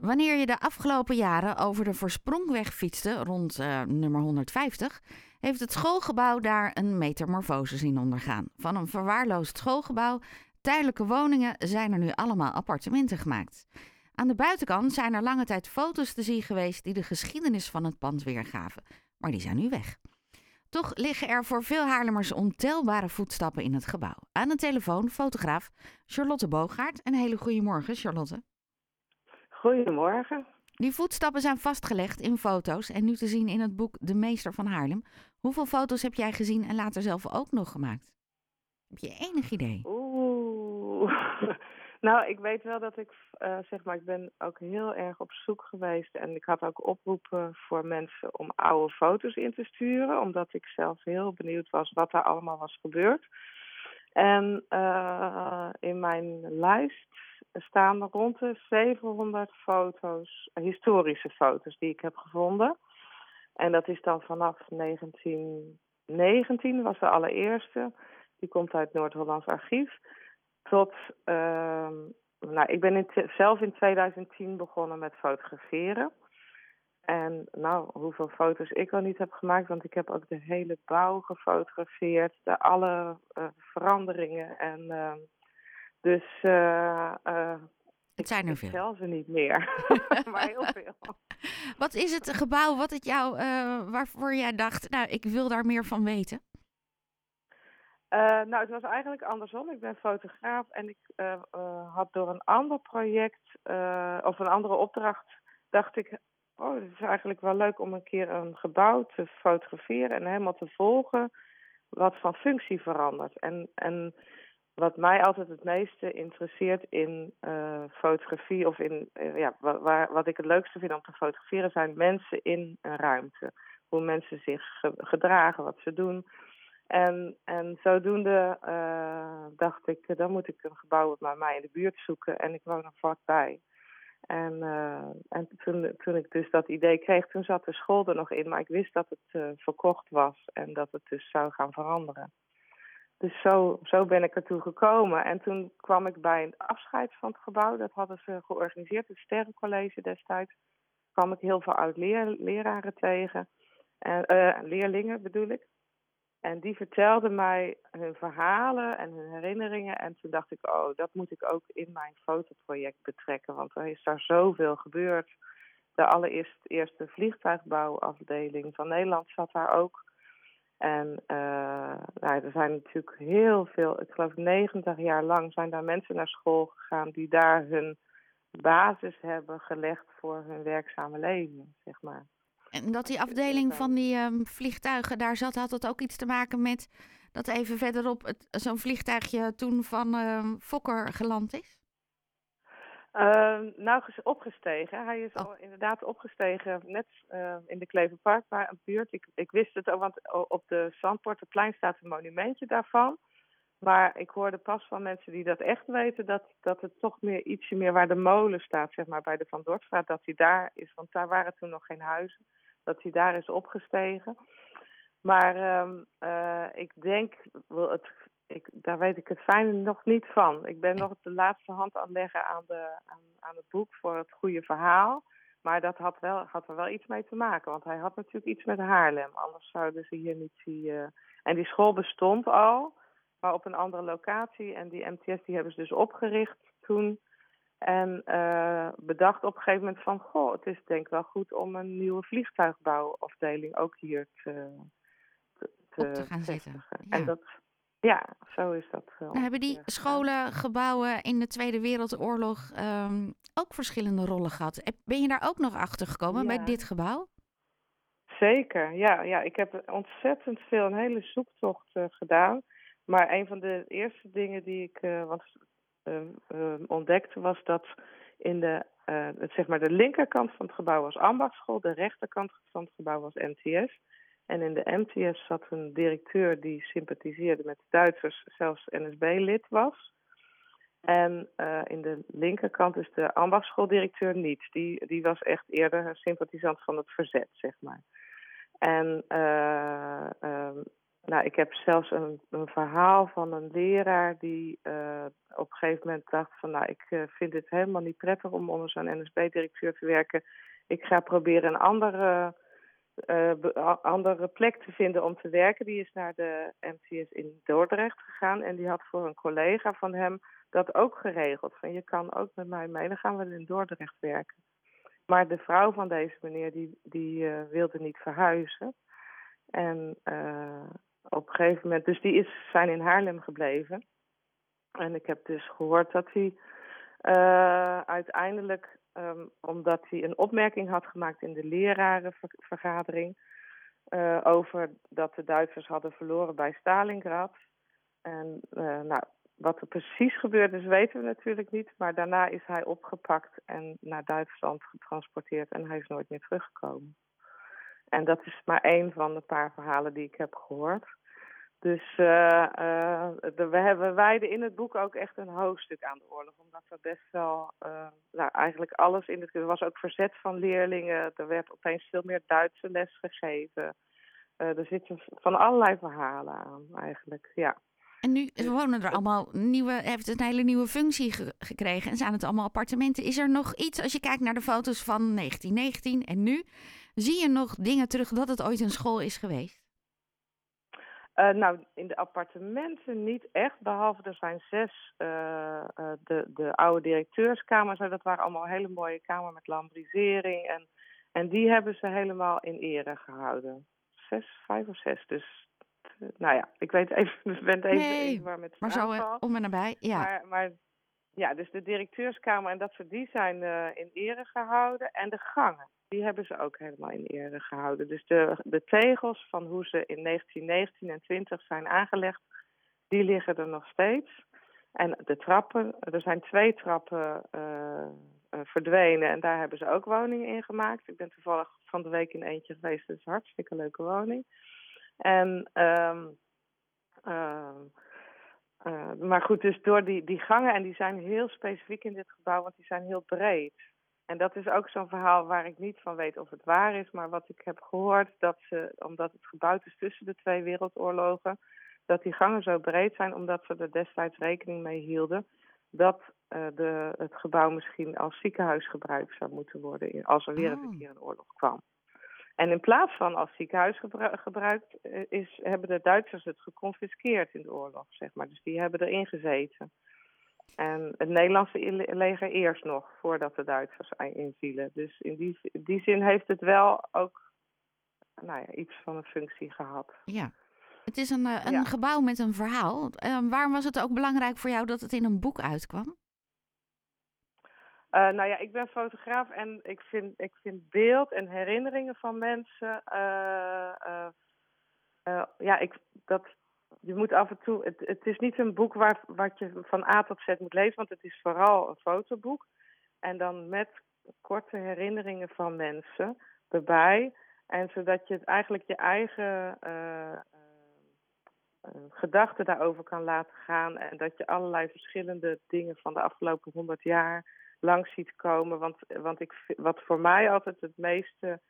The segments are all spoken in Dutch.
Wanneer je de afgelopen jaren over de Voorsprongweg fietste, rond uh, nummer 150, heeft het schoolgebouw daar een metamorfose zien ondergaan. Van een verwaarloosd schoolgebouw, tijdelijke woningen, zijn er nu allemaal appartementen gemaakt. Aan de buitenkant zijn er lange tijd foto's te zien geweest die de geschiedenis van het pand weergaven, maar die zijn nu weg. Toch liggen er voor veel Haarlemmers ontelbare voetstappen in het gebouw. Aan de telefoon fotograaf Charlotte Boogaard. Een hele goede morgen, Charlotte. Goedemorgen. Die voetstappen zijn vastgelegd in foto's en nu te zien in het boek De Meester van Haarlem. Hoeveel foto's heb jij gezien en later zelf ook nog gemaakt? Heb je enig idee? Oeh. Nou, ik weet wel dat ik, uh, zeg maar, ik ben ook heel erg op zoek geweest. En ik had ook oproepen voor mensen om oude foto's in te sturen. Omdat ik zelf heel benieuwd was wat er allemaal was gebeurd. En uh, in mijn lijst staan er rond de 700 foto's, historische foto's die ik heb gevonden. En dat is dan vanaf 1919 was de allereerste. Die komt uit Noord-Hollands Archief. Tot, uh, nou, ik ben zelf in 2010 begonnen met fotograferen. En nou, hoeveel foto's ik al niet heb gemaakt, want ik heb ook de hele bouw gefotografeerd, de alle uh, veranderingen. En uh, dus uh, het zijn er veel. tel ze niet meer, maar heel veel. Wat is het gebouw wat het jou, waarvoor jij dacht, nou, ik wil daar meer van weten? Nou, het was eigenlijk andersom. Ik ben fotograaf en ik had door een ander project of een andere opdracht, dacht ik, oh, het is eigenlijk wel leuk om een keer een gebouw te fotograferen en helemaal te volgen wat van functie verandert. En, en wat mij altijd het meeste interesseert in fotografie of in, ja, waar, wat ik het leukste vind om te fotograferen zijn mensen in een ruimte. Hoe mensen zich gedragen, wat ze doen. En, en zodoende uh, dacht ik, dan moet ik een gebouw bij mij in de buurt zoeken. En ik woon er vlakbij. En, en toen, toen ik dus dat idee kreeg, toen zat de school er nog in. Maar ik wist dat het verkocht was en dat het dus zou gaan veranderen. Dus zo, zo ben ik ertoe gekomen. En toen kwam ik bij een afscheid van het gebouw. Dat hadden ze georganiseerd, het Sterrencollege destijds. kwam ik heel veel oud-leraren tegen. En, leerlingen bedoel ik. En die vertelden mij hun verhalen en hun herinneringen. En toen dacht ik, oh, dat moet ik ook in mijn fotoproject betrekken. Want er is daar zoveel gebeurd. De allereerste eerste vliegtuigbouwafdeling van Nederland zat daar ook. En uh, nou, er zijn natuurlijk heel veel, ik geloof 90 jaar lang zijn daar mensen naar school gegaan die daar hun basis hebben gelegd voor hun werkzame leven, zeg maar. En dat die afdeling van die um, vliegtuigen daar zat, had dat ook iets te maken met dat even verderop zo'n vliegtuigje toen van uh, Fokker geland is? Uh, nou, opgestegen. Hij is oh. al inderdaad opgestegen, net uh, in de Kleverpark, maar een buurt. Ik, ik wist het ook, want op de Zandpoortenplein staat een monumentje daarvan. Maar ik hoorde pas van mensen die dat echt weten, dat, dat het toch meer ietsje meer waar de molen staat, zeg maar, bij de Van Dortstraat, dat hij daar is. Want daar waren toen nog geen huizen dat hij daar is opgestegen. Maar um, uh, ik denk, het, ik, daar weet ik het fijne nog niet van. Ik ben nog de laatste hand aan het leggen aan, de, aan, aan het boek voor het goede verhaal. Maar dat had, wel, had er wel iets mee te maken, want hij had natuurlijk iets met Haarlem. Anders zouden ze hier niet zien. Uh... En die school bestond al, maar op een andere locatie. En die MTS die hebben ze dus opgericht toen en uh, bedacht op een gegeven moment van, goh, het is denk ik wel goed om een nieuwe vliegtuigbouwafdeling ook hier te, te, te, gaan zetten. Ja. En dat, ja, zo is dat. Nou, hebben die scholen, gebouwen in de Tweede Wereldoorlog um, ook verschillende rollen gehad? Ben je daar ook nog achter gekomen ja. bij dit gebouw? Zeker, ja, ja. Ik heb ontzettend veel, een hele zoektocht uh, gedaan. Maar een van de eerste dingen die ik, uh, want uh, uh, ontdekte was dat in de, uh, het, zeg maar de linkerkant van het gebouw was ambachtschool, de rechterkant van het gebouw was MTS. En in de MTS zat een directeur die sympathiseerde met Duitsers, zelfs NSB-lid was. En uh, in de linkerkant is de ambachtschooldirecteur niet. Die, die was echt eerder sympathisant van het verzet, zeg maar. En uh, uh, nou, ik heb zelfs een, een verhaal van een leraar die uh, op een gegeven moment dacht van, nou, ik vind het helemaal niet prettig om onder zo'n NSB-directeur te werken. Ik ga proberen een andere, uh, andere plek te vinden om te werken. Die is naar de MTS in Dordrecht gegaan en die had voor een collega van hem dat ook geregeld. Van, je kan ook met mij mee, dan gaan we in Dordrecht werken. Maar de vrouw van deze meneer, die, die wilde niet verhuizen. En uh, op een gegeven moment, dus die is, zijn in Haarlem gebleven. En ik heb dus gehoord dat hij uiteindelijk, um, omdat hij een opmerking had gemaakt in de lerarenvergadering. Uh, over dat de Duitsers hadden verloren bij Stalingrad. En uh, nou, wat er precies gebeurd is, weten we natuurlijk niet. Maar daarna is hij opgepakt en naar Duitsland getransporteerd en hij is nooit meer teruggekomen. En dat is maar één van de paar verhalen die ik heb gehoord. Dus uh, uh, de, we hebben wijden in het boek ook echt een hoofdstuk aan de oorlog. Omdat er best wel, uh, nou eigenlijk alles in het... Er was ook verzet van leerlingen. Er werd opeens veel meer Duitse les gegeven. er zitten van allerlei verhalen aan eigenlijk, ja. En nu wonen er allemaal nieuwe, heeft het een hele nieuwe functie ge gekregen en zijn het allemaal appartementen. Is er nog iets, als je kijkt naar de foto's van 1919 en nu, zie je nog dingen terug dat het ooit een school is geweest? Uh, nou, in de appartementen niet echt, behalve er zijn zes, uh, uh, de, de oude directeurskamers, dat waren allemaal hele mooie kamers met lambrisering en, en die hebben ze helemaal in ere gehouden. Zes, vijf of zes, dus nou ja, ik weet even, ik ben even, nee, even waar met maar zo om en nabij, ja. Maar, maar ja, dus de directeurskamer en dat soort, die zijn in ere gehouden en de gangen die hebben ze ook helemaal in ere gehouden. Dus de, de tegels van hoe ze in 1919 en 20 zijn aangelegd, die liggen er nog steeds. En de trappen, er zijn twee trappen uh, uh, verdwenen en daar hebben ze ook woningen in gemaakt. Ik ben toevallig van de week in eentje geweest, het is een hartstikke leuke woning. En, um, uh, maar goed, dus door die, die gangen, en die zijn heel specifiek in dit gebouw, want die zijn heel breed. En dat is ook zo'n verhaal waar ik niet van weet of het waar is, maar wat ik heb gehoord, dat ze, omdat het gebouwd is tussen de twee wereldoorlogen, dat die gangen zo breed zijn, omdat ze er destijds rekening mee hielden dat uh, de, het gebouw misschien als ziekenhuis gebruikt zou moeten worden als er weer oh. een keer een oorlog kwam. En in plaats van als ziekenhuis gebru gebruikt, is, hebben de Duitsers het geconfiskeerd in de oorlog, zeg maar. Dus die hebben erin gezeten. En het Nederlandse leger eerst nog, voordat de Duitsers invielen. Dus in die, die zin heeft het wel ook nou ja, iets van een functie gehad. Ja, het is een, een ja. gebouw met een verhaal. Uh, waarom was het ook belangrijk voor jou dat het in een boek uitkwam? Uh, nou ja, ik ben fotograaf en ik vind, ik vind beeld en herinneringen van mensen. Uh, ja, ik, dat, je moet af en toe. Het, het is niet een boek waar, wat je van A tot Z moet lezen, want het is vooral een fotoboek. En dan met korte herinneringen van mensen erbij. En zodat je eigenlijk je eigen uh, uh, gedachten daarover kan laten gaan. En dat je allerlei verschillende dingen van de afgelopen honderd jaar langs ziet komen. Want, want ik, wat voor mij altijd het meeste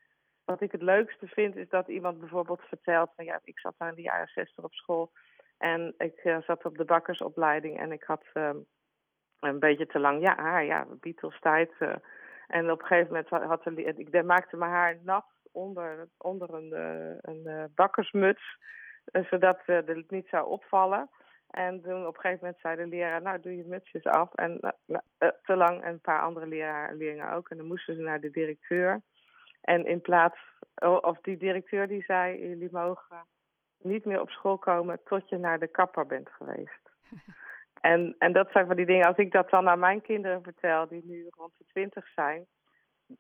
wat ik het leukste vind is dat iemand bijvoorbeeld vertelt van ja, ik zat daar in de jaren zestig op school en ik uh, zat op de bakkersopleiding en ik had uh, een beetje te lang ja, haar, ja, Beatles tijd. Uh, en op een gegeven moment had ik maakte mijn haar nat onder, onder een, een bakkersmuts, zodat het niet zou opvallen. En toen op een gegeven moment zei de leraar, nou doe je mutsjes af. En nou, te lang en een paar andere leraar, leerlingen ook. En dan moesten ze naar de directeur. En in plaats, of die directeur die zei, jullie mogen niet meer op school komen tot je naar de kapper bent geweest. en, en dat zijn van die dingen, als ik dat dan aan mijn kinderen vertel, die nu rond de twintig zijn,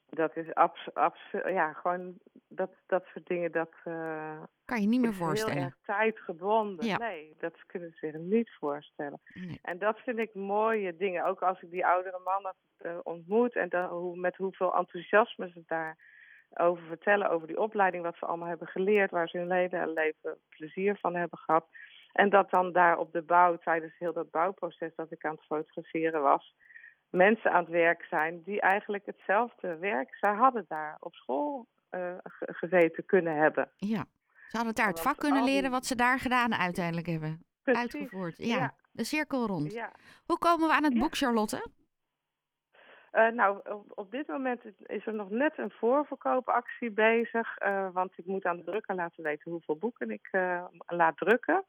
dat is abs, abs, ja, gewoon dat, dat soort dingen, dat uh, kan je niet meer voorstellen. Heel erg tijdgebonden. Ja. Nee, dat kunnen ze zich niet voorstellen. Nee. En dat vind ik mooie dingen. Ook als ik die oudere mannen uh, ontmoet en dan, hoe, met hoeveel enthousiasme ze daar over vertellen, over die opleiding, wat ze allemaal hebben geleerd, waar ze hun leven plezier van hebben gehad. En dat dan daar op de bouw, tijdens heel dat bouwproces dat ik aan het fotograferen was, mensen aan het werk zijn die eigenlijk hetzelfde werk, zij hadden daar op school uh, gezeten kunnen hebben. Ja. Ze hadden daar het vak kunnen leren wat ze daar gedaan uiteindelijk hebben. Precies. Uitgevoerd. Ja, Ja. de cirkel rond. Ja. Hoe komen we aan het boek, Charlotte? Eh, nou, op, dit moment is er nog net een voorverkoopactie bezig. eh, want ik moet aan de drukker laten weten hoeveel boeken ik eh, laat drukken.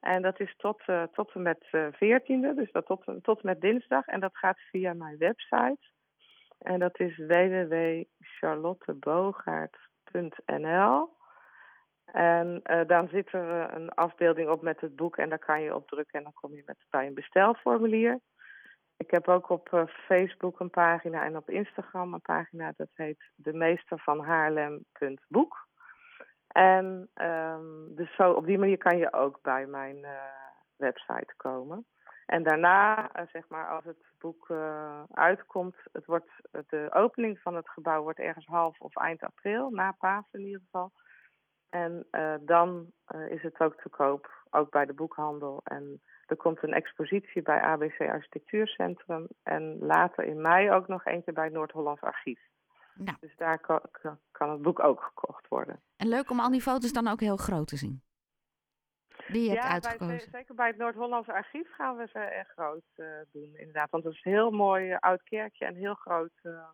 En dat is tot, tot en met eh 14e, dus dat tot, tot en met dinsdag. En dat gaat via mijn website. En dat is www.charlottebogaert.nl. En dan zit er een afbeelding op met het boek en daar kan je op drukken en dan kom je met, bij een bestelformulier. Ik heb ook op eh, Facebook een pagina en op Instagram een pagina dat heet de meester van Haarlem.boek. En ehm, dus zo, op die manier kan je ook bij mijn eh, website komen. En daarna, eh, zeg maar, als het boek uitkomt, het wordt, de opening van het gebouw wordt ergens half of eind april, na Pasen in ieder geval. En dan is het ook te koop, ook bij de boekhandel. En er komt een expositie bij ABC Architectuurcentrum. En later in mei ook nog eentje bij Noord-Hollands Archief. Nou, Dus daar kan, kan- het boek ook gekocht worden. en leuk om al die foto's dan ook heel groot te zien. Die je hebt ja, uitgekozen. ze- zeker bij het Noord-Hollands Archief gaan we ze erg groot eh, doen, inderdaad. Want het is een heel mooi eh, oud kerkje en heel groot, eh,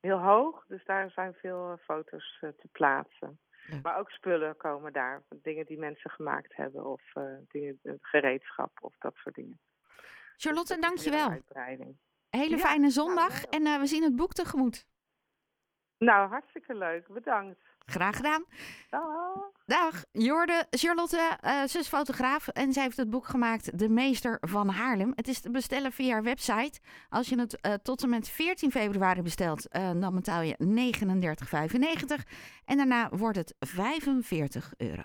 heel hoog. Dus daar zijn veel foto's te plaatsen. Maar ook spullen komen daar. Dingen die mensen gemaakt hebben of eh, dingen, gereedschap of dat soort dingen. Charlotte, een dankjewel. uitbreiding. Hele fijne zondag en eh, we zien het boek tegemoet. Nou, hartstikke leuk. Bedankt. Graag gedaan. Dag. Dag, Jorde, Charlotte, ze is fotograaf en zij heeft het boek gemaakt De Meester van Haarlem. Het is te bestellen via haar website. Als je het eh, tot en met 14 februari bestelt, eh, dan betaal je 39,95 en daarna wordt het 45 euro.